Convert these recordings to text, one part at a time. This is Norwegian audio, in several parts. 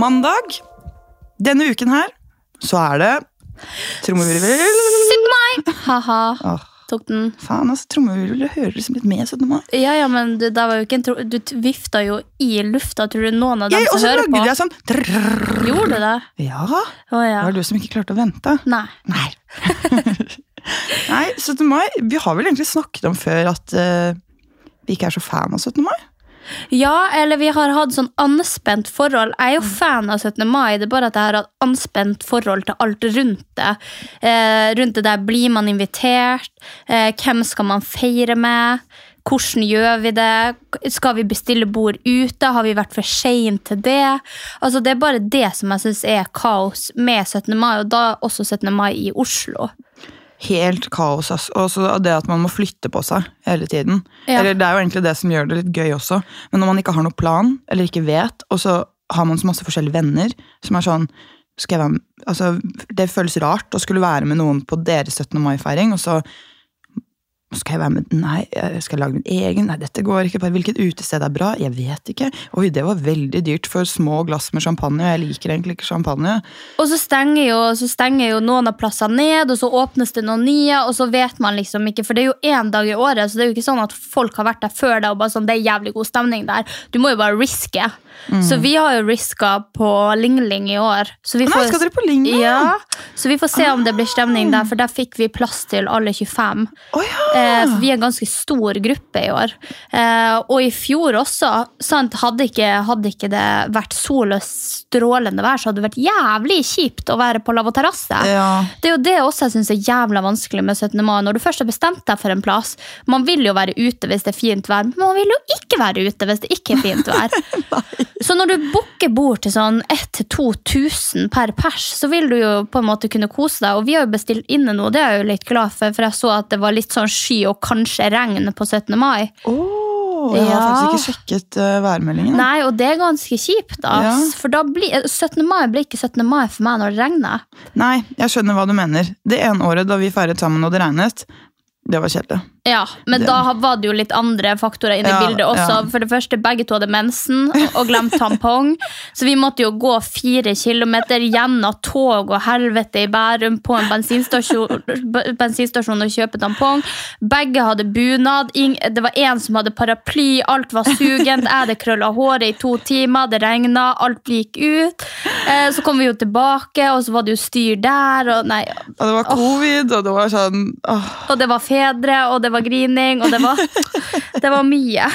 Mandag! Denne uken her så er det trommevirvel 17. mai! Ha-ha. Åh, Tok den. Faen, altså, trommevirvel hører liksom litt med 17. mai. Ja, ja, men det var jo ikke en tro du t- vifta jo i lufta. Tror du noen av dem Jeg, og som så hører på lagde jeg sånn trrrr. Gjorde du det? Ja, Å det ja. var du som ikke klarte å vente. Nei. Nei. Nei, 17. mai Vi har vel egentlig snakket om før at eh, vi ikke er så fan av 17. mai. Ja, eller vi har hatt sånn anspent forhold. Jeg er jo fan av 17. mai, det er bare at jeg har hatt anspent forhold til alt rundt det. Eh, rundt det der blir man invitert, eh, hvem skal man feire med, hvordan gjør vi det, skal vi bestille bord ute, har vi vært for sent til det? Altså, det er bare det som jeg synes er kaos med 17. mai, og da også 17. mai i Oslo. Helt kaos. ass. Og det at man må flytte på seg hele tiden. Ja. Eller Det er jo egentlig det som gjør det litt gøy også. Men når man ikke har noen plan, eller ikke vet, og så har man så masse forskjellige venner som er sånn skal jeg være med? Altså, Det føles rart å skulle være med noen på deres 17. mai-feiring, og så skal jeg være med Nei, jeg skal lage min egen. Nei, dette går ikke. Bare hvilket utested er bra? Jeg vet ikke. Oi, det var veldig dyrt for små glass med champagne. Jeg liker egentlig ikke champagne. Og så stenger, jo, så stenger jo noen av plassene ned, og så åpnes det noen nye, og så vet man liksom ikke, for det er jo én dag i året, så det er jo ikke sånn at folk har vært der før deg og bare sånn, det er jævlig god stemning der. Du må jo bare riske. Så vi har jo riska på Ling Ling i år. Så vi Nei, skal dere på Ling Ling? Ja, så vi får se om det blir stemning der, for der fikk vi plass til alle 25. Oh, ja! Eh, vi er en ganske stor gruppe i år. Eh, og i fjor også, sant, hadde, ikke, hadde ikke det vært sol og strålende vær, så hadde det vært jævlig kjipt å være på lavvo terrasse. ja. Det er jo det også jeg synes er jævla vanskelig med 17. mai. Når du først har bestemt deg for en plass, man vil jo være ute hvis det er fint vær, men man vil jo ikke være ute hvis det ikke er fint vær. så når du booker bord til sånn 1000-2000 per pers, så vil du jo på en måte kunne kose deg. Og vi har jo bestilt inne nå, det er jeg jo litt glad for, for jeg så at det var litt sånn sky og kanskje regn på 17. mai. Åh, jeg har Ja. faktisk ikke sjekket uh, værmeldingen. Nei, og det er ganske kjipt, da. Ja. For da bli, 17. mai blir ikke 17. mai for meg når det regner. Nei, jeg skjønner hva du mener. Det ene året da vi feiret sammen og det regnet, det var kjedelig. Ja, men Det- da var det jo litt andre faktorer inne i Ja, bildet også. ja. For det første, begge to hadde mensen og glemt tampong. Så vi måtte jo gå fire kilometer gjennom tog og helvete i Bærum på en bensinstasjon, bensinstasjon og kjøpe tampong. Begge hadde bunad. Det var én som hadde paraply. Alt var sugent. Jeg hadde krølla håret i to timer. Det regna. Alt gikk ut. Eh, Så kom vi jo tilbake, og så var det jo styr der. Og, nei, Og det var covid, og det var sånn åh, og det var fedre, og det var grining, og det var, det var mye.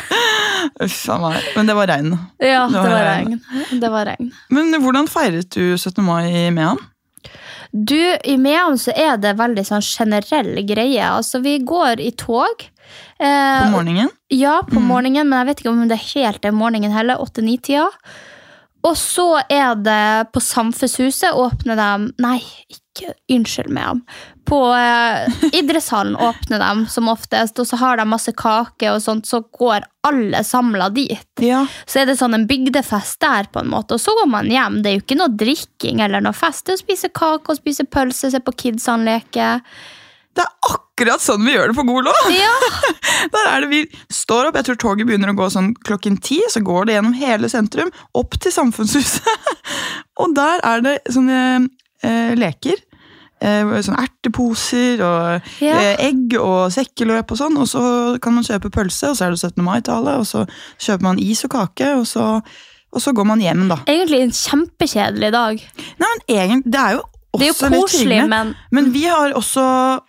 Uff a meg. Men det var regn. Ja, Det det var var regn. regn. Det var regn. Men hvordan feiret du 17. mai i Mehamn? Du, I Mehamn så er det veldig sånn generell greie. Altså, vi går i tog. Eh, På morgenen? Ja, på Mm. morgenen, men jeg vet ikke om det er helt den morgenen heller. Åtte-ni-tida. Og så er det på Samfunnshuset åpner de Nei, ikke unnskyld meg. På eh, idrettshallen åpner de som oftest, og så har de masse kake og sånt, så går alle samla dit. Ja. Så er det sånn en bygdefest der, på en måte, og så går man hjem. Det er jo ikke noe drikking eller noe fest. Det er å spise kake og spise pølse, se på kidsene leke. Det er akkurat sånn vi gjør det på Golo! Ja, Der er det vi står opp, jeg tror toget begynner å gå sånn klokken ti, så går det gjennom hele sentrum, opp til Samfunnshuset. og der er det sånne eh, leker. Sånne erteposer og Ja. eh, egg og sekkeløp og sånn. Og så kan man kjøpe pølse, og så er det 17. mai-tale, og så kjøper man is og kake, og så og så går man hjem, da. Egentlig en kjempekjedelig dag. Nei, men egentlig, Det er jo også Det er jo koselig, men Men vi har også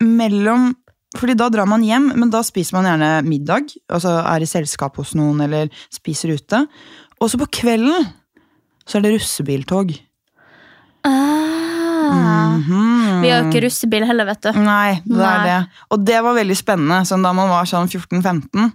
mellom fordi da drar man hjem, men da spiser man gjerne middag. Altså er i selskap hos noen eller spiser ute. Og så på kvelden så er det russebiltog. Mhm. Vi har jo ikke russebil heller, vet du. Nei, det er det. Og det var veldig spennende. Sånn da man var sånn 14-15.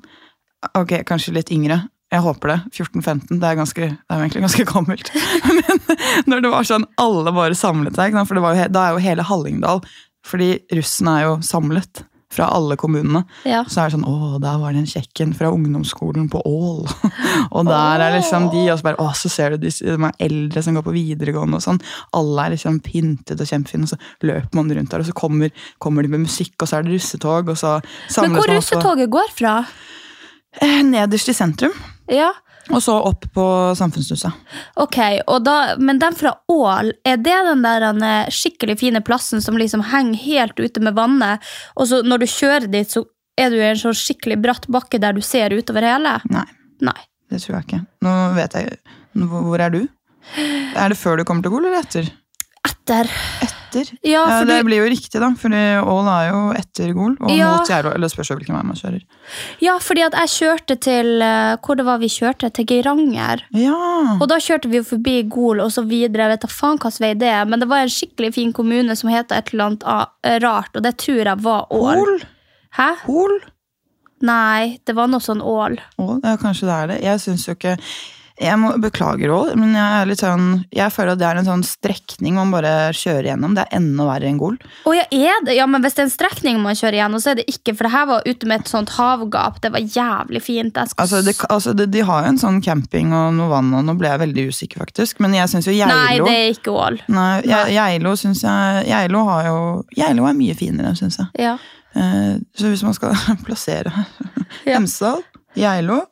Ok, kanskje litt yngre. Jeg håper det. 14-15. Det er, ganske, det er egentlig ganske gammelt. Men når det var sånn alle bare samlet seg, for det var jo, da er jo hele Hallingdal Fordi russen er jo samlet fra alle kommunene. Ja. Så er det sånn Å, der var det en kjekken fra ungdomsskolen på Ål. og der er liksom de, og så bare Å, så ser du de, de er eldre som går på videregående og sånn. Alle er liksom pyntet og kjempefine, og så løper man rundt der, og så kommer, kommer de med musikk, og så er det russetog, og så Men samles hvor man også- russetoget går fra? Eh, Nederst i sentrum, Ja, og så opp på Samfunnshuset. ok. Da, men den fra Ål, er det den der eh, skikkelig fine plassen som liksom henger helt ute med vannet, og så når du kjører dit, så er du i en sånn skikkelig bratt bakke der du ser utover hele? Nei, Nei. det tror jeg ikke. Nå vet jeg hvor er du? Er det før du kommer til Gol, eller etter? Etter. Etter? Ja, Ja, det blir jo riktig, da, for Ål er jo etter Gol, og Ja. mot Geilo. Eller spørs hvilken vei man kjører. ja, fordi at jeg kjørte til eh, Hvor det var vi kjørte? Til Geiranger. Ja. Og da kjørte vi jo forbi Gol og så videre. Jeg vet da faen hvilken vei det er, men det var en skikkelig fin kommune som heter et eller annet ah, rart, og det tror jeg var Ål. Hol? Hæ? Hol? Nei, det var noe sånn Ål. Ål? Ja, kanskje det er det. Jeg syns jo ikke jeg må beklager, òg, men jeg er litt sånn Jeg føler at det er en sånn strekning man bare kjører gjennom. Det er enda verre enn Gol. Oh, ja, er det? Ja, men hvis det er en strekning man kjører gjennom, så er det ikke, for det her var ute med et sånt havgap. Det var jævlig fint. Skal... Altså, det, altså de, de har jo en sånn camping og noe vann, og nå ble jeg veldig usikker, faktisk. Men jeg syns jo Geilo Nei, det er ikke Ål. Geilo syns jeg Geilo har jo Geilo er mye finere, syns jeg. Ja. Eh, så hvis man skal plassere. Hemsedal, Geilo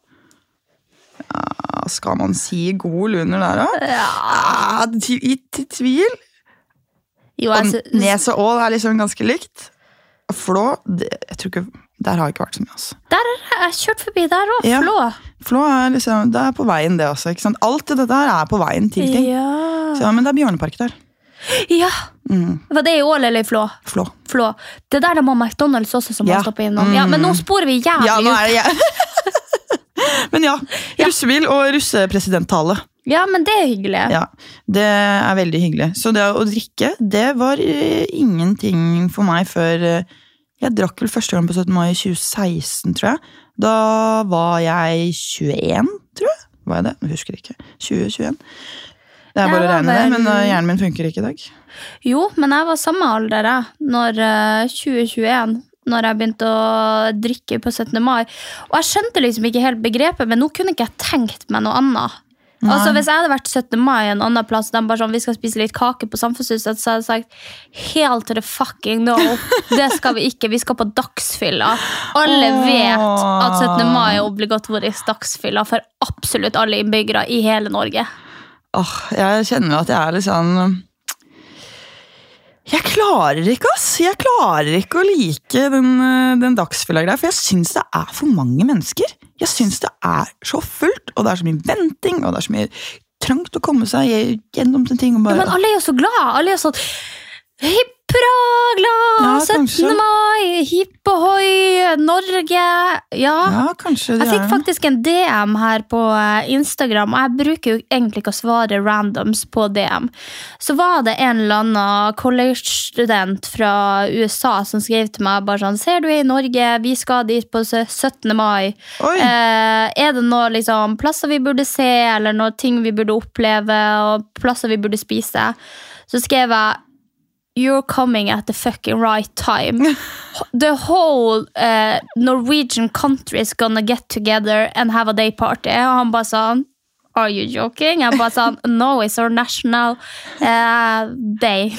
Skal man si Gol under der, da? Ja. I tvil. Jo, sy- Nes og Ål er liksom ganske likt. Flå det, jeg tror ikke, Der har jeg ikke vært så mye. altså. der har jeg kjørt forbi der òg. Ja. Flå. Flå er liksom, det er på veien, det også. ikke sant? Alt det der er på veien til ting. Ja. Så, men det er Bjørnepark der. ja. Mm, Var det i Ål eller i Flå? Flå. Flå. Det der det må McDonald's også, som Ja. man stopper innom. Ja, men nå sporer vi jævlig Ja, nå er det. Men ja, russebil og russepresidenttale. Ja, men det er hyggelig. Ja, det er veldig hyggelig. Så det å drikke, det var eh, ingenting for meg før eh, Jeg drakk vel første gang på 17. mai i 2016, tror jeg. Da var jeg 21, tror jeg. Var jeg det? Jeg husker ikke. 2021. Det er Jeg bare å var regne det, vel- men eh, hjernen min funker ikke i dag. Jo, men jeg var samme alder, jeg, når eh, 2021. Når jeg begynte å drikke på 17. mai. Og jeg skjønte liksom ikke helt begrepet, men nå kunne ikke jeg tenkt meg noe annet. Altså Hvis jeg hadde vært 17. mai en annen plass, de bare sånn, vi skal spise litt kake på Samfunnshuset, så hadde jeg sagt helt til the fucking no. Det skal vi ikke. Vi skal på dagsfylla. Alle vet at 17. mai er obligatorisk dagsfylla for absolutt alle innbyggere i hele Norge. Åh, jeg kjenner at jeg er litt sånn Jeg klarer ikke, ass! Jeg klarer ikke å like den, eh, den dagsfylla-greia, for jeg syns det er for mange mennesker. Jeg syns det er så fullt, og det er så mye venting, og det er så mye trangt å komme seg gjennom til ting. Og Ja, men alle er jo så glad. Alle er sånn Hipp hurra, glad, Ja, 17. mai, hipp ohoi, Norge. Ja. ja, kanskje det Jeg fikk er faktisk en DM her på eh, Instagram, og jeg bruker jo egentlig ikke å svare randoms på DM. Så var det en eller annen college-student fra USA som skrev til meg bare sånn Ser du er i Norge, vi skal dit på 17. mai. Eh, er det noen liksom, plasser vi burde se, eller noen ting vi burde oppleve, og plasser vi burde spise? Så skrev jeg You're coming at the fucking right time. The whole uh, Norwegian country is gonna get together and have a day party. Og han bare sånn Are you joking? Jeg bare sånn No, it's our national uh, day.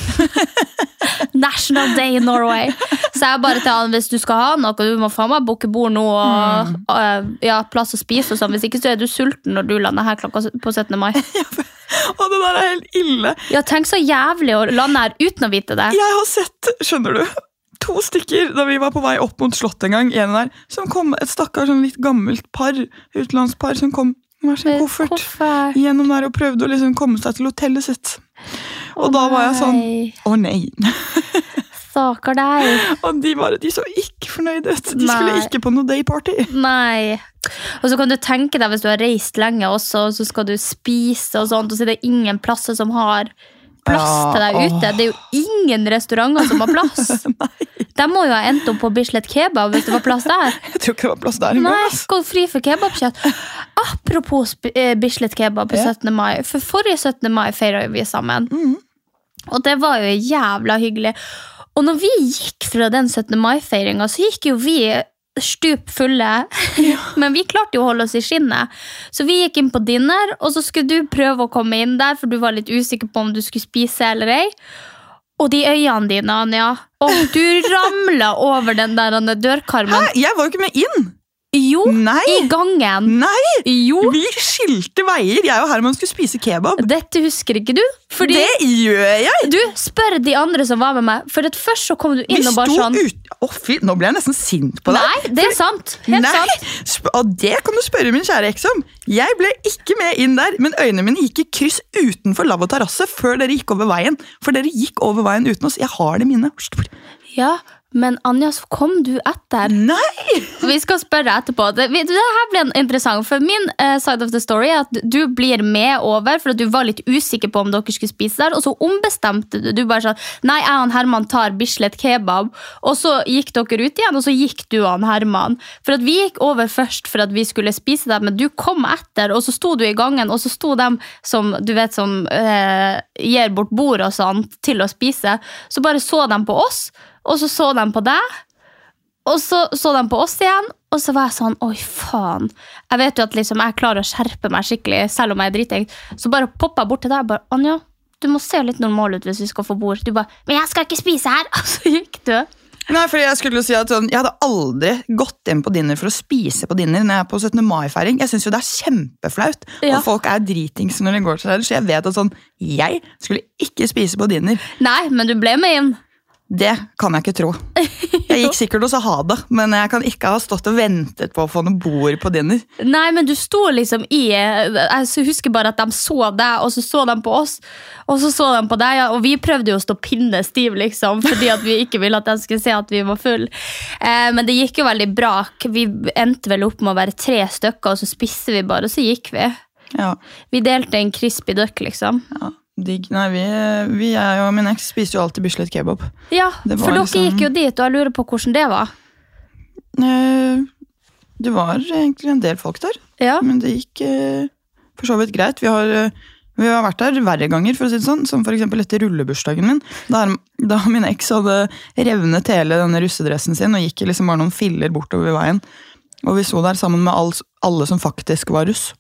national day in Norway. Så jeg bare til han, hvis du skal ha noe, du må faen meg booke bord nå og eh, ja, plass å spise og sånn. Hvis ikke så er du sulten når du lander her klokka på 17. mai. Å, det der er helt ille! Ja, tenk så jævlig å lande her uten å vite det. Jeg har sett, skjønner du, to stykker da vi var på vei opp mot slottet en gang, en der, som kom, et stakkars sånn litt gammelt par, utenlandspar, som kom hver sin koffert. Koffert. Gjennom der og prøvde å liksom komme seg til hotellet sitt. Og da var jeg sånn Å nei. Stakkar deg. Og de, bare, de så ikke fornøyde ut. De skulle ikke på noe dayparty. Nei. Og så kan du tenke deg hvis du har reist lenge også, og så skal du spise og sånt, og så er det ingen plasser som har plass Ja, til deg ute. åh. Det er jo ingen restauranter som har plass. De må jo ha endt opp på Bislett Kebab hvis det var plass der. Jeg tror ikke det var plass der engang. Nei, ass. gå fri for kebabkjøtt. Apropos eh, Bislett Kebab på 17. mai. For forrige 17. mai feira vi sammen. Mm. Og det var jo jævla hyggelig. Og når vi gikk fra den 17. mai-feiringa, så gikk jo vi stup fulle. Men vi klarte jo å holde oss i skinnet. Så vi gikk inn på dinner, og så skulle du prøve å komme inn der, for du var litt usikker på om du skulle spise eller ei. Og de øynene dine, Anja. Og du ramla over den der dørkarmen. Hæ? Jeg var jo ikke med inn! Jo, Nei! i gangen. Nei! Jo, Vi skilte veier. Jeg og Herman skulle spise kebab. dette husker ikke du. Fordi Det gjør jeg! du spør de andre som var med meg, for at først så kom du Vi inn og sto bare sånn ut... Å fy, Nå ble jeg nesten sint på deg. Nei, det er sant. Helt Nei, sant. og det kan du spørre min kjære eks om. Jeg ble ikke med inn der, men øynene mine gikk i kryss utenfor lavvo terrasse før dere gikk over veien. For dere gikk over veien uten oss. Jeg har det minnet. Ja, men Anja, så kom du etter. Nei! Vi skal spørre etterpå. Det, det her blir interessant, for min uh, side of the story er at du blir med over, for at du var litt usikker på om dere skulle spise der, og så ombestemte du. Du bare sånn, nei, jeg og Herman tar Bislett kebab, og så gikk dere ut igjen, og så gikk du og Herman. For at vi gikk over først for at vi skulle spise der, men du kom etter, og så sto du i gangen, og så sto dem som, du vet, som uh, gir bort bord og sånt, til å spise, så bare så de på oss, og så så de på deg, og så så de på oss igjen, og så var jeg sånn, oi faen. Jeg vet jo at liksom, jeg klarer å skjerpe meg skikkelig, selv om jeg er driting. Så bare poppa jeg bort til deg og bare, Anja, du må se litt normal ut hvis vi skal få bord. Du bare, men jeg skal ikke spise her! Og så gikk du. Nei, fordi Jeg skulle jo si at sånn, jeg hadde aldri gått inn på dinner for å spise på dinner når jeg er på 17. mai-feiring. Jeg syns jo det er kjempeflaut, Ja. og folk er dritings når de går til det. Så jeg vet at sånn, jeg skulle ikke spise på dinner. Nei, men du ble med inn. Det kan jeg ikke tro. Jeg gikk sikkert og sa ha det, men jeg kan ikke ha stått og ventet på å få noe bord på dinner. Nei, men du sto liksom i Jeg husker bare at de så deg, og så så de på oss. Og så så de på deg, og vi prøvde jo å stå pinnestiv, liksom, fordi at vi ikke ville at de skulle se at vi var full. Eh, men det gikk jo veldig bra. Vi endte vel opp med å være tre stykker, og så spiste vi bare, og så gikk vi. Ja, Vi delte en crispy duck, liksom. ja. Digg. Nei, vi, vi jeg og min eks spiser jo alltid Bislett kebab. Ja, for dere liksom- gikk jo dit, og jeg lurer på hvordan det var. Eh, Det var egentlig en del folk der, Ja, men det gikk eh, for så vidt greit. Vi har, eh, vi har vært der verre ganger, for å si det sånn, som eksempel etter rullebursdagen min. Da, da min eks hadde revnet hele denne russedressen sin og gikk liksom bare noen filler bortover veien. Og vi sto der sammen med alle, alle som faktisk var russ,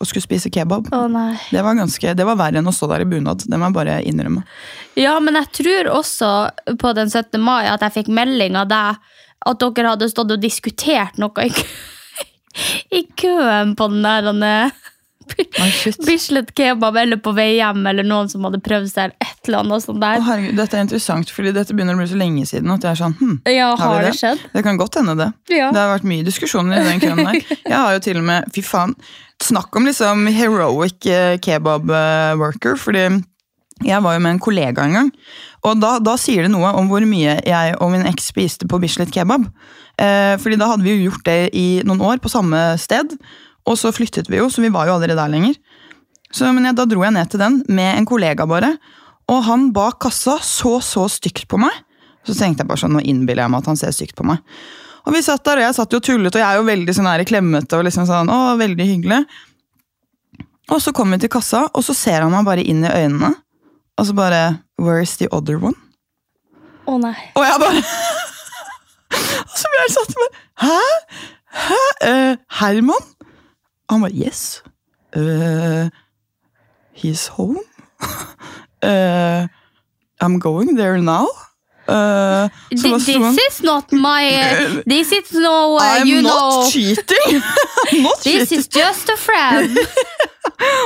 og skulle spise kebab. å nei. Det var, ganske, det var verre enn å stå der i bunad. Det må jeg bare innrømme. Ja, men jeg tror også på den 17. mai at jeg fikk melding av deg at dere hadde stått og diskutert noe i, kø- i køen på den der. Bislett kebab eller på vei hjem, eller noen som hadde prøvd seg eller et eller annet sånt Å, herregud, dette er interessant, fordi dette begynner å bli så lenge siden at jeg er sånn hm, Ja, har har det skjedd? Det kan godt hende det. Ja. Det har vært mye diskusjoner i den køen der. Jeg har jo til og med, fy faen, snakk om liksom heroic eh, kebab eh, worker, fordi jeg var jo med en kollega en gang, og da, da sier det noe om hvor mye jeg og min eks spiste på Bislett kebab. Eh, fordi da hadde vi jo gjort det i noen år på samme sted, og så flyttet vi jo, så vi var jo aldri der lenger. Så, men jeg, da dro jeg ned til den med en kollega bare, og han bak kassa så så stygt på meg. Så tenkte jeg bare sånn, nå innbiller jeg meg at han ser stygt på meg. Og vi satt der, og jeg satt jo tullet, og jeg er jo veldig sånn her klemmete og liksom sånn, å, veldig hyggelig. Og så kommer vi til kassa, og så ser han meg bare inn i øynene, og så bare, where's the other one? Å nei. Og jeg bare Og så ble jeg satt bare Hæ? Hæ? Uh, Herman? Han bare Yes. Uh, he's home. uh, I'm going there now. Uh, så hva This han? is not my This is no, uh, I'm you not know cheating! Not This cheating. is just a friend.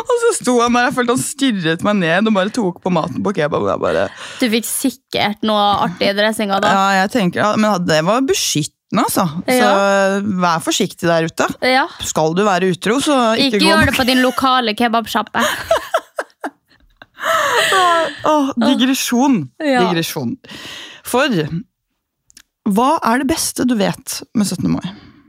Og så sto han der, jeg følte han stirret meg ned og bare tok på maten på kebab. Og jeg bare, Du fikk sikkert noe artig i dressinga da. ja, jeg tenker, men det var beskytt Altså, så vær forsiktig der ute. Ja. Skal du være utro, så ikke, Ikke gå gjør det på din lokale kebabsjappe. oh, digresjon. Ja. digresjon. For hva er det beste du vet med 17. mai?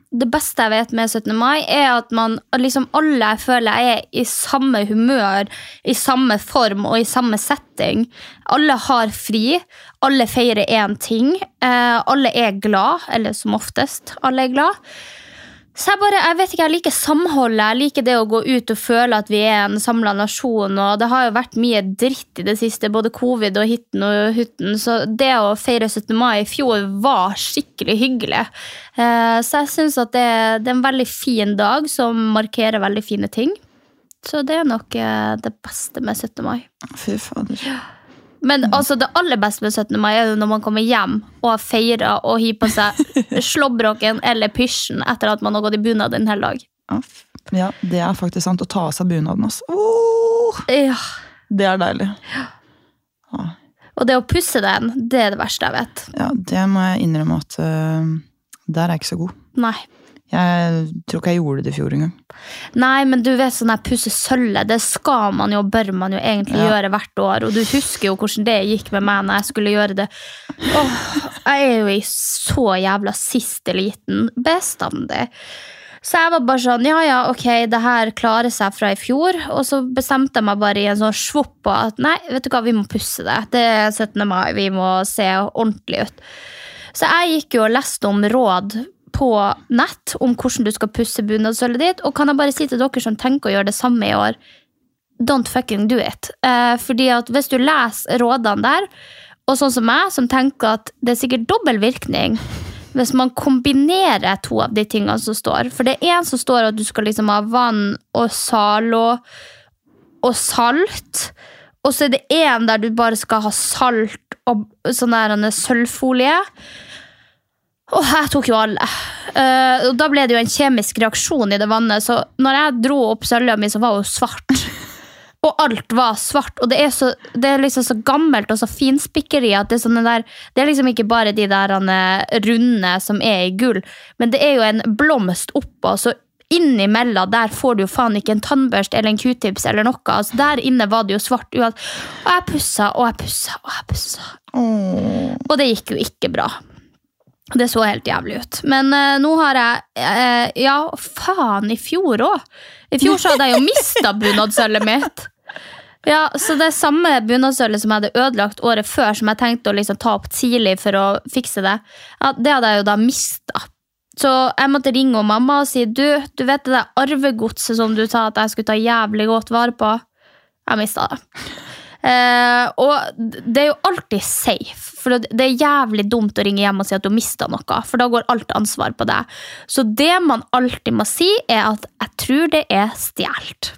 Det beste jeg vet med 17. mai, er at man liksom alle jeg føler er i samme humør, i samme form og i samme setting. Alle har fri, alle feirer én ting. Eh, alle er glad, eller som oftest, alle er glad. Så jeg bare, jeg vet ikke, jeg liker samholdet, jeg liker det å gå ut og føle at vi er en samla nasjon. og Det har jo vært mye dritt i det siste, både covid og hitten og hutten. Så det å feire 17. mai i fjor var skikkelig hyggelig. Eh, Så jeg syns at det, det er en veldig fin dag som markerer veldig fine ting. Så det er nok eh, det beste med 17. mai. Fy fader. Men altså, det aller beste med 17. mai er jo når man kommer hjem og har feira og har på seg slåbroken eller pysjen etter at man har gått i bunad en hel dag. Ja, det er faktisk sant. Å ta av seg bunaden, altså. Oh! Ja. det er deilig. Og det å pusse den, det er det verste jeg vet. Ja, det må jeg innrømme at uh, der er jeg ikke så god. Nei. Jeg tror ikke jeg gjorde det i fjor engang. Nei, men du vet sånn her pusse sølvet, det skal man jo, bør man jo egentlig Ja. gjøre hvert år. Og du husker jo hvordan det gikk med meg når jeg skulle gjøre det. Åh, jeg er jo i så jævla siste liten bestandig. Så jeg var bare sånn, ja ja, ok, det her klarer seg fra i fjor. Og så bestemte jeg meg bare i en sånn svopp på at nei, vet du hva, vi må pusse det. Det er 17. mai, vi må se ordentlig ut. Så jeg gikk jo og leste om råd på nett om hvordan du skal pusse bunadssølvet ditt. Og kan jeg bare si til dere som tenker å gjøre det samme i år, don't fucking do it. Eh, fordi at hvis du leser rådene der, og sånn som meg, som tenker at det er sikkert dobbel virkning hvis man kombinerer to av de tingene som står. For det er en som står at du skal liksom ha vann og Zalo og salt. Og så er det en der du bare skal ha salt og sånn der sølvfolie. Og jeg tok jo alle. Uh, og da ble det jo en kjemisk reaksjon i det vannet, så når jeg dro opp sølja mi, så var hun svart. Og alt var svart. Og det er, så, det er liksom så gammelt og så finspikkeri at det er, der, det er liksom ikke bare de der eh, runde som er i gull, men det er jo en blomst oppå. så Innimellom der får du jo faen ikke en tannbørste eller en q-tips. eller noe, altså Der inne var det jo svart. Og jeg pussa og jeg pussa og jeg pussa. Og det gikk jo ikke bra. Det så helt jævlig ut. Men uh, nå har jeg uh, Ja, faen, i fjor òg. I fjor så hadde jeg jo mista bunadsølvet mitt. Ja, Så det samme bunadsølvet som jeg hadde ødelagt året før, som jeg tenkte å liksom ta opp tidlig for å fikse det, ja, det hadde jeg jo da mista. Så jeg måtte ringe mamma og si du, du vet det der arvegodset som du sa at jeg skulle ta jævlig godt vare på? Jeg mista det. Eh, og det er jo alltid safe, for det er jævlig dumt å ringe hjem og si at du mista noe, for da går alt ansvar på deg. Så det man alltid må si, er at 'jeg tror det er stjålet'.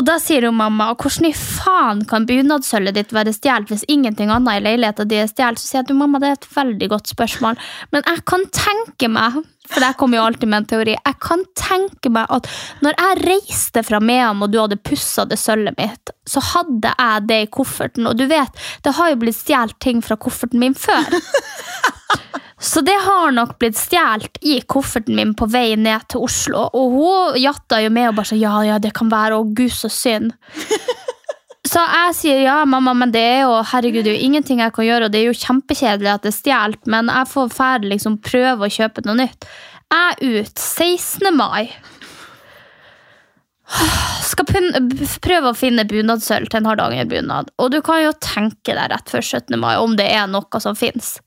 Og da sier jo mamma hvordan i faen kan bunadssølvet ditt være stjålet hvis ingenting annet i leiligheten din er stjålet? Så sier jeg at mamma, det er et veldig godt spørsmål. Men jeg kan tenke meg, for jeg kommer jo alltid med en teori, jeg kan tenke meg at når jeg reiste fra Mehamn og du hadde pussa det sølvet mitt, så hadde jeg det i kofferten. Og du vet, det har jo blitt stjålet ting fra kofferten min før. Så det har nok blitt stjålet i kofferten min på vei ned til Oslo. Og hun jatta jo med og bare sånn, ja, ja, det kan være, å gud så synd. Så jeg sier ja, mamma, men det er jo herregud, det er jo ingenting jeg kan gjøre, og det er jo kjempekjedelig at det er stjålet, men jeg får ferdig liksom prøve å kjøpe noe nytt. Jeg er ut 16. mai. Skal prøve å finne bunadssølv til en Hardanger-bunad. Og du kan jo tenke deg rett før 17. mai om det er noe som fins.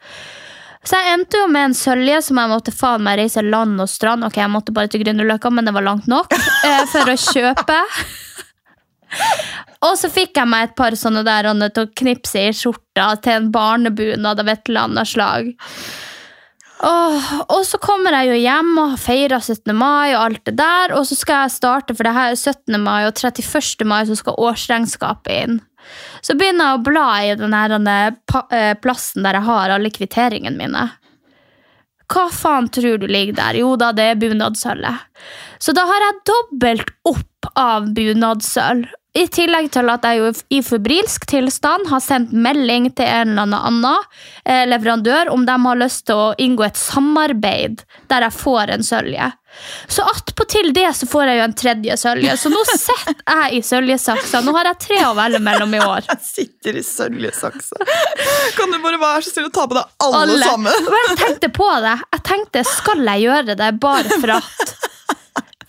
Så jeg endte jo med en sølje som jeg måtte faen meg reise land og strand. Ok, jeg måtte bare til Grünerløkka, men det var langt nok eh, for å kjøpe. Og så fikk jeg meg et par sånne der til å knipse i skjorta til en barnebunad av et eller annet slag. Åh, og så kommer jeg jo hjem og feira 17. mai og alt det der. Og så skal jeg starte, for det her er 17. mai og 31. mai så skal årsregnskapet inn. Så begynner jeg å bla i den eh, plassen der jeg har alle kvitteringene mine. Hva faen tror du ligger der? Jo da, det er bunadssølvet. Så da har jeg dobbelt opp av bunadssølv. I tillegg til at jeg jo i febrilsk tilstand har sendt melding til en eller annen eh, leverandør om de har lyst til å inngå et samarbeid der jeg får en sølje. Så attpåtil det så får jeg jo en tredje sølje, så nå sitter jeg i søljesaksa. Nå har jeg tre å velge mellom i år. Jeg sitter i søljesaksa. Kan du bare være så snill å ta på deg alle, sammen? Og jeg tenkte på det. Jeg tenkte, skal jeg gjøre det bare for at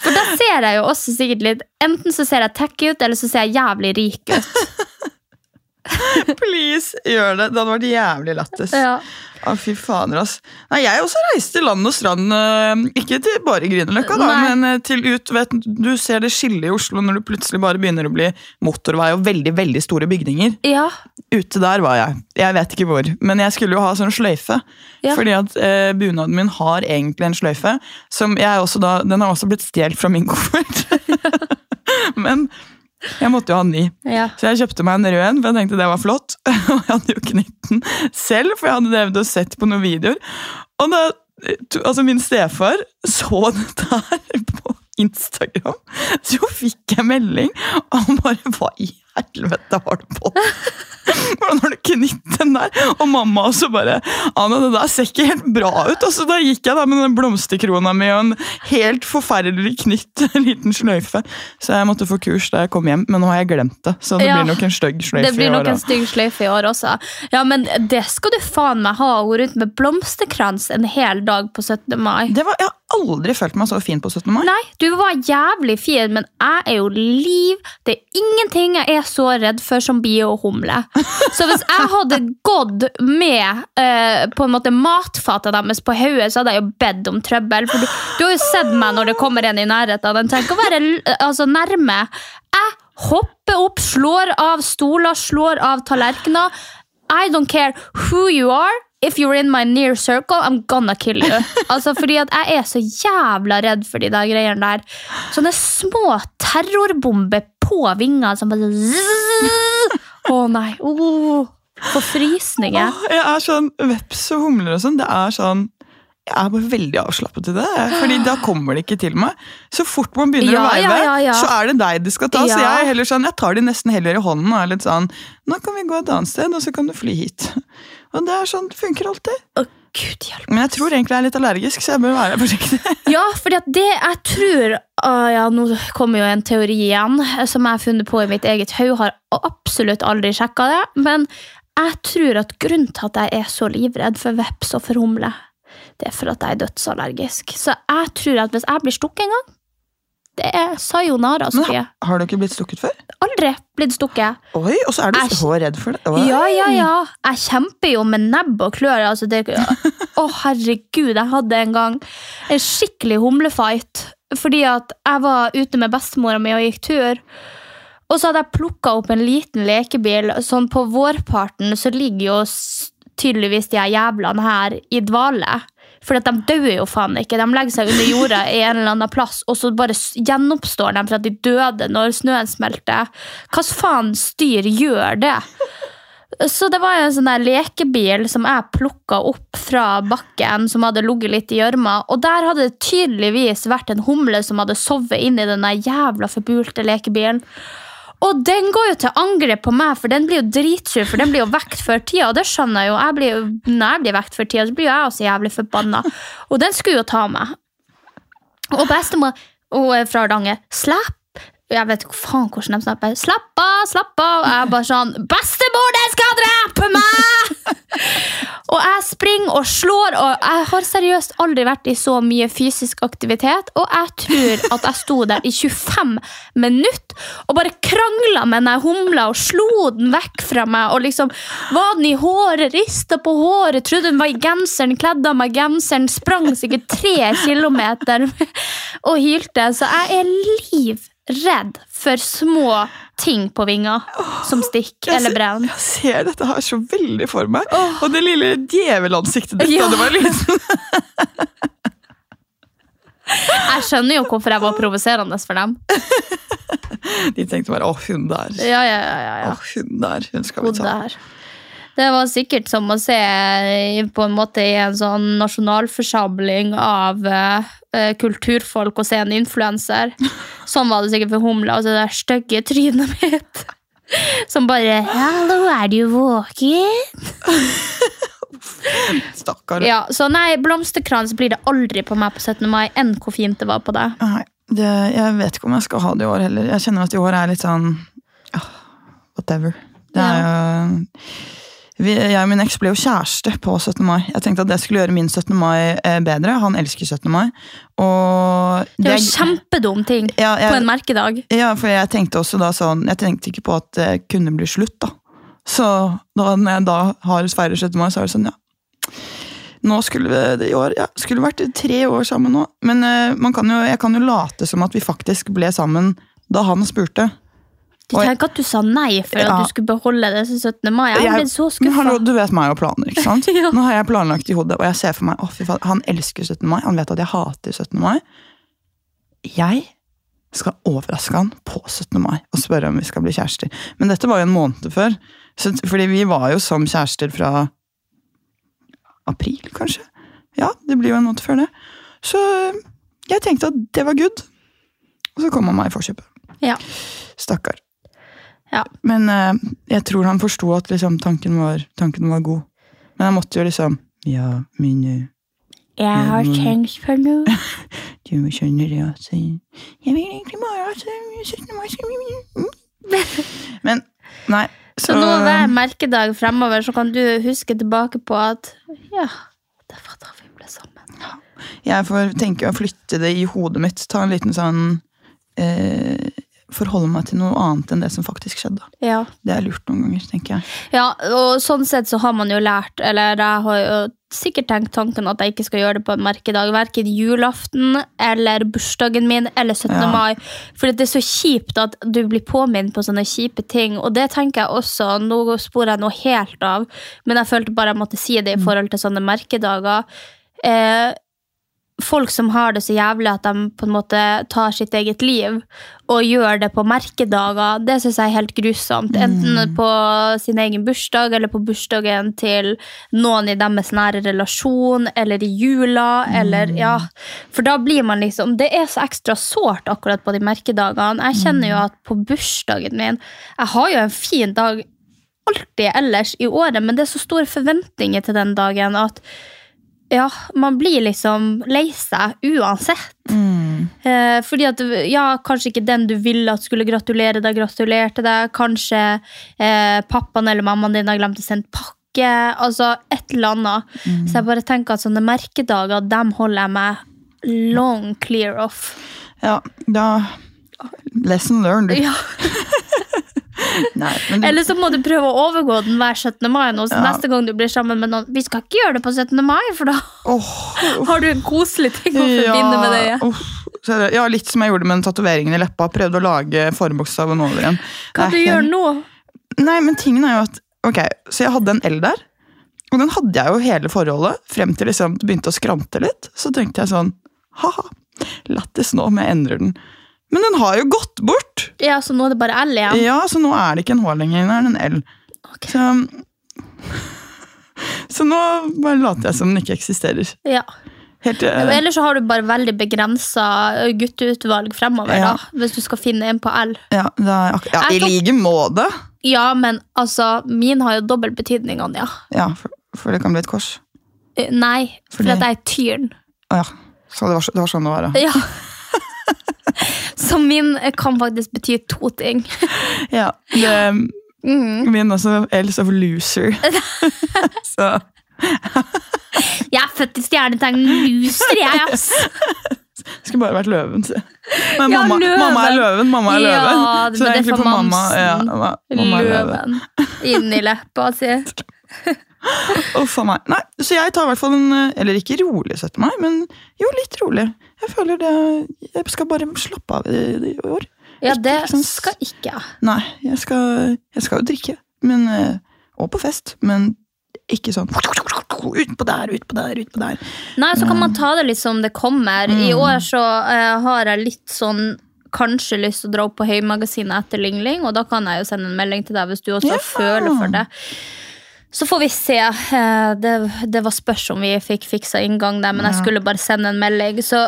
For da ser jeg jo også sikkert litt Enten så ser jeg tacky ut, eller så ser jeg jævlig rik ut. Please, gjør det. Det hadde vært jævlig lættis. Ja. Å, fy fader, ass. Nei, jeg også reiste land og strand, øh, ikke til bare Grünerløkka, da, Nei. men øh, til ut vet, Du ser det skillet i Oslo når du plutselig bare begynner å bli motorvei og veldig veldig store bygninger. Ja. Ute der var jeg. Jeg vet ikke hvor. Men jeg skulle jo ha sånn sløyfe. Ja. Fordi at eh, bunaden min har egentlig en sløyfe. Som jeg også da, Den har også blitt stjålet fra min koffert. men jeg måtte jo ha ni. ja. Så jeg kjøpte meg en rød en, for jeg tenkte det var flott. Og jeg hadde jo knytt den selv, for jeg hadde drevet og sett på noen videoer. Og da, altså min stefar så det der på Instagram, så fikk jeg melding, og han bare Hva i helvete har du på? Hvordan har du knytt den der? Og mamma også bare Anna, det der ser ikke helt bra ut. Og så da gikk jeg da med den blomsterkrona mi og en helt forferdelig knytt liten sløyfe. Så jeg måtte få kurs da jeg kom hjem, men nå har jeg glemt det. Så det Ja. blir nok en stygg sløyfe Det blir nok en stygg sløyfe i år også. Ja, men det skal du faen meg ha. Gå rundt med blomsterkrans en hel dag på 17. mai. Det var, jeg har aldri følt meg så fin på 17. mai. Nei, du var jævlig fin, men jeg er jo liv. Det er ingenting jeg er så redd for som biohumle. Så hvis jeg hadde gått med eh, på en måte matfatet deres på hodet, så hadde jeg jo bedt om trøbbel. For du, du har jo sett meg når det kommer en i nærheten. Den trenger å være altså, nærme. Jeg hopper opp, slår av stoler, slår av tallerkener. I don't care who you are. If you're in my near circle, I'm gonna kill you. Altså, fordi at jeg er så jævla redd for de der greiene der. Sånne små terrorbomber på vingene som bare. Å nei. Oh, forfrysninger. frysninger. Jeg er sånn veps og humler og sånn. Det er sånn jeg er bare veldig avslappet i det. Fordi da kommer det ikke til meg. Så fort man begynner Ja, å veive, ja, ja, så er det deg det skal ta. Så jeg er heller sånn, jeg tar de nesten heller i hånden og er litt sånn Nå kan vi gå et annet sted, og så kan du fly hit. Og det er sånn, det funker alltid. Å, Gud hjelp. Men jeg tror egentlig jeg er litt allergisk, så jeg bør være forsiktig. Ja, fordi at det jeg tror ah, ja, Nå kommer jo en teori igjen eh, som jeg har funnet på i mitt eget hode. Har absolutt aldri sjekka det. Men jeg tror at grunnen til at jeg er så livredd for veps og for humle, det er for at jeg er dødsallergisk. Så jeg tror at hvis jeg blir stukket en gang, det er sayonara, Men Sofie. har, har du ikke blitt stukket før? Aldri blitt stukket. Oi, og så er du jeg... så redd for det. Oi. Ja, ja, ja. Jeg kjemper jo med nebb og klør. Altså det, å, herregud, jeg hadde en gang en skikkelig humlefight. Fordi at jeg var ute med bestemora mi og gikk tur. Og så hadde jeg plukka opp en liten lekebil. Sånn på vårparten så ligger jo tydeligvis de her jævlene her i dvale. For de dør jo faen ikke. De legger seg under jorda i en eller annen plass, og så bare gjenoppstår de for at de døde når snøen smelter. Hva faen styr gjør det? Så det var en sånn der lekebil som jeg plukka opp fra bakken, som hadde ligget litt i gjørma. Og der hadde det tydeligvis vært en humle som hadde sovet inni den jævla forbulte lekebilen. Og den går jo til angrep på meg, for den blir jo dritsur, for den blir jo vekt før tida. Og det skjønner jeg jo. Jeg jo når jeg blir vekt før tida, så blir jeg også jævlig forbanna. Og den skulle jo ta meg. Og bestemor hun er fra Hardanger. Slapp! Jeg vet ikke faen hvordan de snapper. Slapp av, slapp av! Og jeg bare sånn Bestemor, den skal drepe meg! og jeg springer og slår, og jeg har seriøst aldri vært i så mye fysisk aktivitet. Og jeg tror at jeg sto der i 25 minutter og bare krangla med den humla og slo den vekk fra meg. Og liksom var den i håret, rista på håret, trodde den var i genseren, kledde av meg genseren, sprang sikkert tre kilometer og hylte. Så jeg er livredd for små ting på vinger som stikk eller brenner. Jeg ser dette her så veldig for meg. Og det lille djevelansiktet ditt Ja. da du var liten. Jeg skjønner jo hvorfor jeg var provoserende for dem. De tenkte bare 'å, hun der'. Ja, ja, ja, ja, ja. Å, hun der, hun skal vi ta. der. Det var sikkert som å se på en måte i en sånn nasjonalforsamling av eh, kulturfolk og se en influenser. Sånn var det sikkert for Humla. Altså det der stygge trynet mitt. Som bare 'Hallo, er du våken?' Stakkar. Ja, så nei, blomsterkrans blir det aldri på meg på 17. mai, enn hvor fint det var på deg. Nei, det, jeg vet ikke om jeg skal ha det i år heller. Jeg kjenner at i år er litt sånn whatever. Det er jo vi, Jeg og min eks ble jo kjæreste på 17. mai. Jeg tenkte at det skulle gjøre min 17. mai eh, bedre. Han elsker 17. mai. Og Det er jo kjempedum ting Ja, jeg- på en merkedag. Ja, for jeg tenkte også da sånn Jeg tenkte ikke på at det kunne bli slutt, da. Så da, når jeg da har feirer 17. mai, så er det sånn, ja. Nå skulle vi det i år Ja, skulle vært tre år sammen nå. Men eh, man kan jo, jeg kan jo late som at vi faktisk ble sammen da han spurte. Du tenker at du sa nei for Ja. at du skulle beholde det til 17. mai. Jeg ble så skuffa. du vet meg og planer, ikke sant? Ja. Nå har jeg planlagt i hodet, og jeg ser for meg, oh, faen, han elsker 17. mai, han vet at jeg hater 17. mai. Jeg skal overraske han på 17. mai og spørre om vi skal bli kjærester. Men dette var jo en måned før, så, fordi vi var jo som kjærester fra april, kanskje. Ja, det blir jo en måned før det. Så jeg tenkte at det var good. Og så kom han meg i forkjøpet. Ja. Stakkar. Ja. Men eh, jeg tror han forsto at liksom, tanken, var, tanken var god. Men han måtte jo liksom Ja, min eh, Jeg har tenkt på noe. du skjønner det at eh, Jeg vil egentlig bare at eh, 17. mai skal bli. Men nei. Så nå hver merkedag fremover så kan du huske tilbake på at ja, det var da vi ble sammen. Jeg får tenke å flytte det i hodet mitt. Ta en liten sånn eh, Forholde meg til noe annet enn det som faktisk skjedde. Ja. Det er lurt noen ganger, tenker jeg. ja, og sånn sett så har man jo lært, eller jeg har jo sikkert tenkt tanken at jeg ikke skal gjøre det på en merkedag, hverken julaften eller bursdagen min eller 17. Ja. mai. For det er så kjipt at du blir påminnet på sånne kjipe ting, og det tenker jeg også, nå sporer jeg noe helt av, men jeg følte bare jeg måtte si det i Mm. forhold til sånne merkedager. Eh, folk som har det så jævlig at de på en måte tar sitt eget liv og gjør det på merkedager, det syns jeg er helt grusomt. Enten på sin egen bursdag eller på bursdagen til noen i deres nære relasjon, eller i jula, eller ja. For da blir man liksom Det er så ekstra sårt akkurat på de merkedagene. Jeg kjenner jo at på bursdagen min Jeg har jo en fin dag alltid ellers i året, men det er så store forventninger til den dagen at ja, man blir liksom lei seg uansett. Eh, fordi at, ja, kanskje ikke den du ville at skulle gratulere deg, gratulerte deg. Kanskje eh, pappaen eller mammaen din har glemt å sende pakke. Altså et eller annet. Så jeg bare tenker at sånne merkedager, dem holder jeg meg long clear off. Ja, da Lesson learned. Ja. Eller så må du prøve å overgå den hver 17. mai nå, Ja. neste gang du blir sammen med noen Vi skal ikke gjøre det på 17. mai, for da åh, har du en koselig ting å forbinde med det. Ja. Er ja, litt som jeg gjorde med den tatoveringen i leppa. Prøvde å lage forbokstaven over igjen. Hva du gjør nå? Nei, men tingen er jo at Ok, så jeg hadde en L der. Og den hadde jeg jo hele forholdet, frem til liksom det begynte å skrante litt. Så tenkte jeg sånn Ha-ha, lættis nå om jeg endrer den. Men den har jo gått bort! Ja, så nå er det bare L igjen? Ja, så nå er det ikke en H lenger, nå er det en L. Okay. Så, så nå bare later jeg som den ikke eksisterer. Ja. Helt, eh, Ellers så har du bare veldig begrensa gutteutvalg fremover, Ja. da, hvis du skal finne en på L. ja, det er, ja, I like måte. Ja, men altså, min har jo dobbel betydning, Anja. Ja, for, for det kan bli et kors. Eh, Nei, for Fordi- at jeg er tyren. Å ja. Så det var, det var sånn det var, ja. Ja. Så min kan faktisk bety to ting. ja det, Mm. Min også Else of loser. så Jeg er født i stjernetegn loser, jeg, ass! skulle bare vært løven, Så. Men Ja, mamma, løven. mamma er løven, mamma er Ja, løven. så det er egentlig på mamma, ja, mamma er løven. Løven inn leppa si. Uff a meg. Nei, så jeg tar i hvert fall en eh, Eller ikke rolig 17. mai, men jo, litt rolig. Jeg føler det Jeg skal bare slappe av i, i år. Ja, det Ikke sånn- skal ikke jeg. Nei, jeg skal, jeg skal jo drikke. Men, eh, og på fest, men ikke sånn Utpå der, utpå der, utpå der. Nei, så kan man ta det litt som det kommer. I Mm. år så uh, har jeg litt sånn Kanskje lyst til å dra opp på Høymagasinet etter Ling Ling, og da kan jeg jo sende en melding til deg hvis du også Ja. føler for det. Så får vi se. Eh, Det, det var spørs om vi fikk fiksa inngang der, men jeg skulle bare sende en melding. Så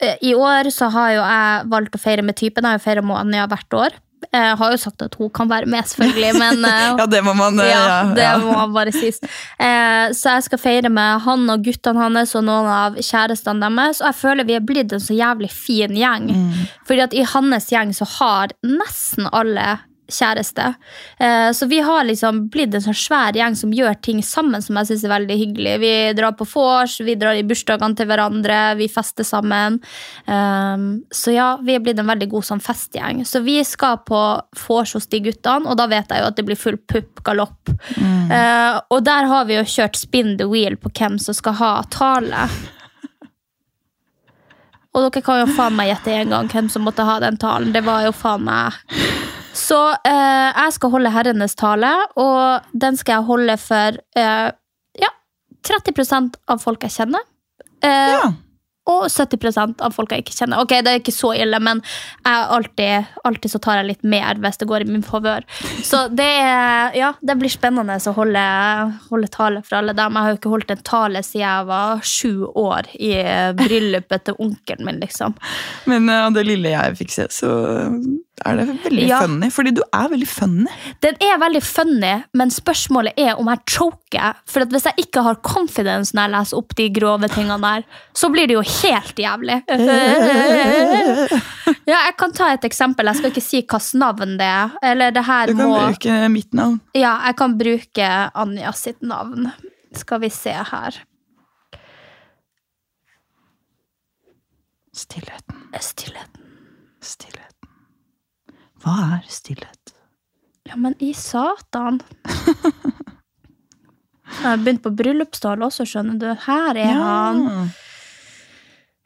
eh, i år så har jo jeg valgt å feire med typen. Jeg har jo feira med Anja hvert år. Jeg har jo sagt at hun kan være med, selvfølgelig, men eh, Ja, det må man ja, det ja. må man bare sies. Så jeg skal feire med han og guttene hans og noen av kjærestene deres. Og jeg føler vi er blitt en så jævlig fin gjeng. Fordi at i hans gjeng så har nesten alle kjæreste. Eh, så vi har liksom blitt en sånn svær gjeng som gjør ting sammen som jeg syns er veldig hyggelig. Vi drar på vors, vi drar i bursdagene til hverandre, vi fester sammen. Um, så ja, vi er blitt en veldig god sånn festgjeng. Så vi skal på vors hos de guttene, og da vet jeg jo at det blir full pupp galopp. Eh, og der har vi jo kjørt spin the wheel på hvem som skal ha tale. Og dere kan jo faen meg gjette en gang hvem som måtte ha den talen. Det var jo faen meg Så eh, jeg skal holde herrenes tale, og den skal jeg holde for eh, ja, 30% av folk jeg kjenner. Eh, Ja. Og 70% av folk jeg ikke kjenner. Ok, Det er ikke så ille, men jeg alltid, alltid så tar jeg litt mer hvis det går i min favør. Så det, er, ja, det blir spennende å holde, holde tale for alle dem. Jeg har jo ikke holdt en tale siden jeg var sju år i bryllupet til onkelen min. liksom. Men eh, av det lille jeg fikk se, så er det veldig Ja. funny. Fordi du er veldig funny. Den er veldig funny, men spørsmålet er om jeg choker. For at hvis jeg ikke har confidence når jeg leser opp de grove tingene der, så blir det jo helt jævlig. Ja, jeg kan ta et eksempel. Jeg skal ikke si hvilket navn det er. Eller det her Du kan må bruke mitt navn. Ja, jeg kan bruke Anja sitt navn. Skal vi se her. Stillheten. Stillheten. Stillheten. Hva er stillhet? Ja, men i satan. Jeg har begynt på bryllupsdal også, skjønner du. Her er han.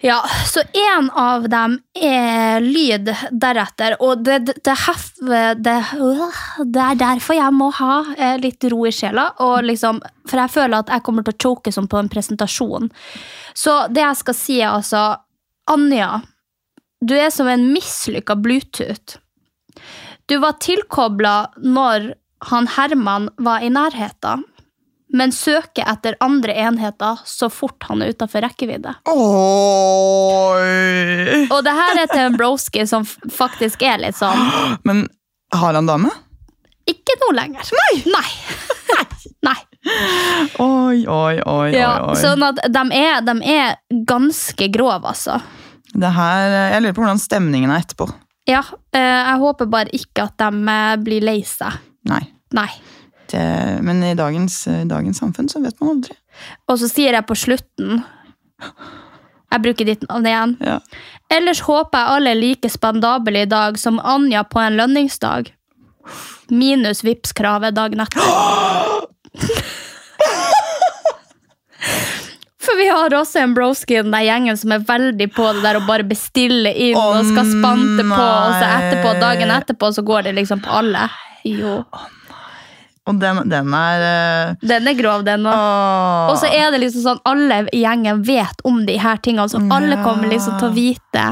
Ja, så en av dem er lyd deretter, og det, det, det, det, øh, det er derfor jeg må ha eh, litt ro i sjela, liksom, for jeg føler at jeg kommer til å choke som på en presentasjon. Så det jeg skal si er altså, Anja, du er som en mislykka Bluetooth. Du var tilkobla når han Herman var i nærheten, men søker etter andre enheter så fort han er utafor rekkevidde. Oi! Og det her er til en broski som faktisk er litt sånn Men har han dame? Ikke nå lenger. Nei! Nei. Nei. Oi, oi, oi. Ja, oi, oi. sånn at de er, de er ganske grove, altså. Det her, jeg lurer på hvordan stemningen er etterpå. Ja, eh, jeg håper bare ikke at de eh, blir lei seg. Nei. Nei. Det, men i dagens, dagens samfunn så vet man aldri. Og så sier jeg på slutten Jeg bruker ditt navn igjen. Ja. Ellers håper jeg alle er like spandable i dag som Anja på en lønningsdag. Minus Vipps-kravet dagen etter. For vi har også en broski i den der gjengen som er veldig på det der å bare bestille inn oh, og skal spante på, og så etterpå, dagen etterpå så går det liksom på alle. Jo. Og den, den er uh... Den er grov, den òg. Og så er det liksom sånn alle i gjengen vet om de her tingene, så alle kommer liksom til å vite.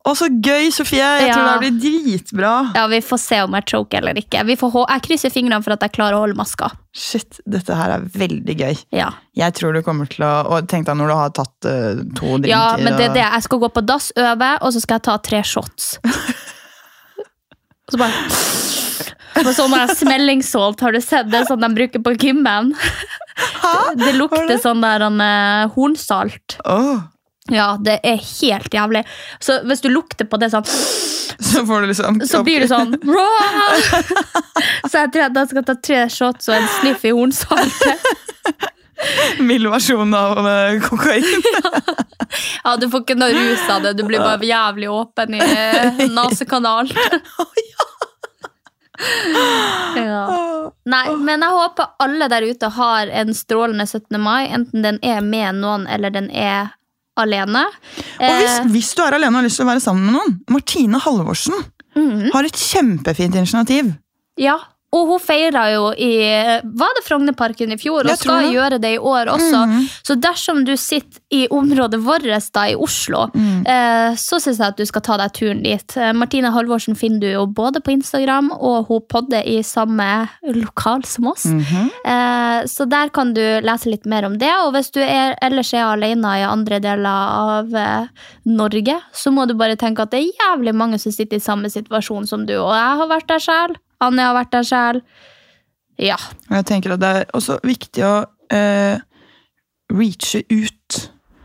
Å, så gøy, Sofie! Jeg Ja. tror det blir dritbra. Ja, Vi får se om jeg choker eller ikke. Vi får jeg krysser fingrene for at jeg klarer å holde maska. Shit, dette her er veldig gøy. Ja, Jeg tror du kommer til å Og tenk deg når du har tatt uh, to drinker ja men det er det. Jeg skal gå på dass, øve, og så skal jeg ta tre shots. Og så bare På sånn smellingsalt, har du sett det? Sånn de bruker på gymmen. Det lukter sånn der uh, hornsalt. Åh, Ja, det er helt jævlig. Så hvis du lukter på det sånn Så får du liksom så blir du sånn Så jeg tror jeg skal ta tre shots og en sniff i hornsaltet. Mild versjon av eh, kokain. Ja, Du får ikke noe rus av det, du blir bare jævlig åpen i eh, nasekanalen. Ja. Nei, men jeg håper alle der ute har en strålende 17. mai, enten den er med noen eller den er alene. Og hvis, Eh, hvis du er alene og har lyst til å være sammen med noen, Martine Halvorsen mhm. har et kjempefint initiativ. Ja, Og hun feira jo i Var det Frognerparken i fjor? Og skal det. gjøre det i år også. Mhm. Så dersom du sitter i området vårt da i Oslo, Mm. eh, så syns jeg at du skal ta deg turen dit. Eh, Martine Halvorsen finner du jo både på Instagram, og hun podder i samme lokal som oss. Mhm. Eh, så der kan du lese litt mer om det. Og hvis du er, ellers er alene i andre deler av eh, Norge, så må du bare tenke at det er jævlig mange som sitter i samme situasjon som du. Og jeg har vært der sjøl. Anne har vært der sjæl. Ja. Jeg tenker at det er også viktig å eh, reache ut.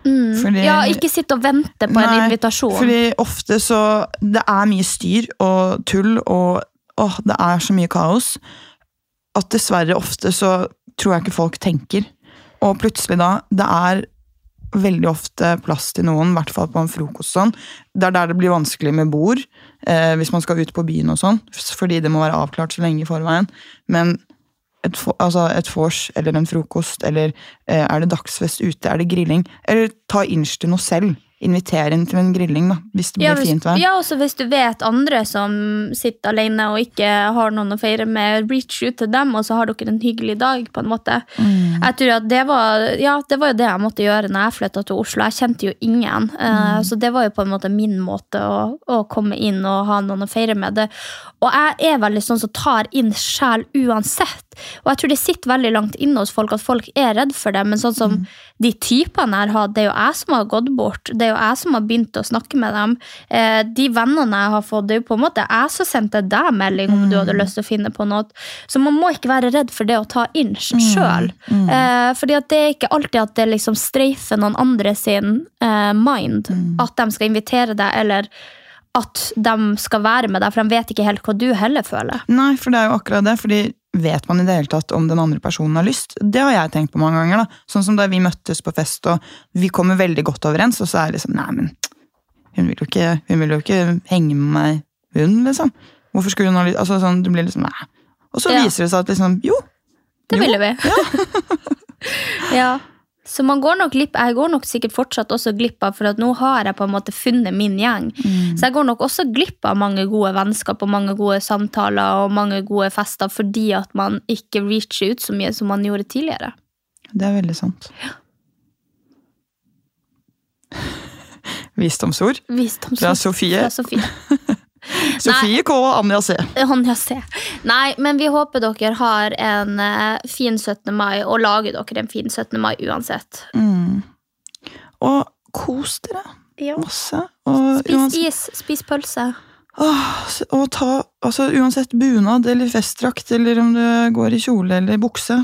Mm. Fordi- ja, ikke sitte og vente på en invitasjon. Fordi ofte så Det er mye styr og tull, og åh, det er så mye kaos. At dessverre ofte så tror jeg ikke folk tenker. Og plutselig da Det er veldig ofte plass til noen, i hvert fall på en frokost sånn. Det er der det blir vanskelig med bord, eh, hvis man skal ut på byen og sånn. Fordi det må være avklart så lenge i forveien. Men et, altså et vors eller en frokost, eller eh, er det dagsfest ute, er det grilling? Eller ta inch noe selv. Inviter inn til en grilling, da, hvis det blir Ja, hvis, fint vær. ja, også hvis du vet andre som sitter alene og ikke har noen å feire med, reach ut til dem, og så har dere en hyggelig dag, på en måte. Mm. Jeg tror at det var, ja, det var jo det jeg måtte gjøre når jeg flytta til Oslo. Jeg kjente jo ingen, eh, Mm. så det var jo på en måte min måte å, å komme inn og ha noen å feire med det. Og jeg er veldig sånn som tar inn sjel uansett. Og jeg tror det sitter veldig langt inne hos folk at folk er redd for det, men sånn som Mm. de typene jeg har hatt, det er jo jeg som har gått bort. Det er jo jeg som har begynt å snakke med dem. Eh, de vennene jeg har fått, det er jo på en måte jeg som sendte deg melding om du hadde lyst til å finne på noe. Så man må ikke være redd for det å ta inn sjøl. Eh, fordi at det er ikke alltid at det liksom streifer noen andre sin eh, mind. At de skal invitere deg, eller at de skal være med deg, for de vet ikke helt hva du heller føler. Nei, for det er jo akkurat det. fordi vet man i det hele tatt om den andre personen har lyst? Det har jeg tenkt på mange ganger. da. Sånn som da vi møttes på fest, og vi kommer veldig godt overens, og så er det liksom Nei, men hun vil jo ikke, vil jo ikke henge med meg, hun, liksom. Hvorfor skulle hun ha lyst Altså sånn, det blir liksom Nei. Og så Ja. viser det seg at liksom Jo. Det jo, ville vi. ja. Så man går nok glipp, jeg går nok sikkert fortsatt også glipp av, for nå har jeg på en måte funnet min gjeng. Så jeg går nok også glipp av mange gode vennskap og mange gode samtaler og mange gode fester fordi at man ikke reacher ut så mye som man gjorde tidligere. Det er veldig sant. Visdomsord. Visdomsord Fra Sofie. Fra Sofie. Sofie K. og Anja C. Anja C. Nei, men vi håper dere har en eh, fin 17. mai, og lager dere en fin 17. mai uansett. Mm. Og kos dere Ja. masse. Og Spis uansett- is, spis pølse. Åh, og ta, altså Uansett bunad eller festdrakt, eller om du går i kjole eller bukse.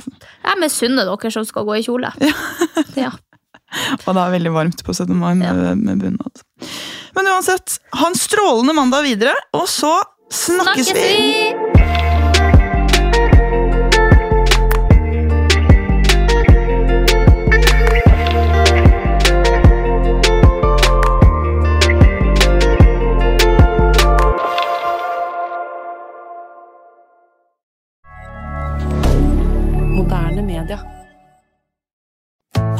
Jeg misunner dere som skal gå i kjole. Ja. Og det er veldig varmt på 17. mai med, med bunad. Men uansett, ha en strålende mandag videre, og så snakkes, Snakkes vi!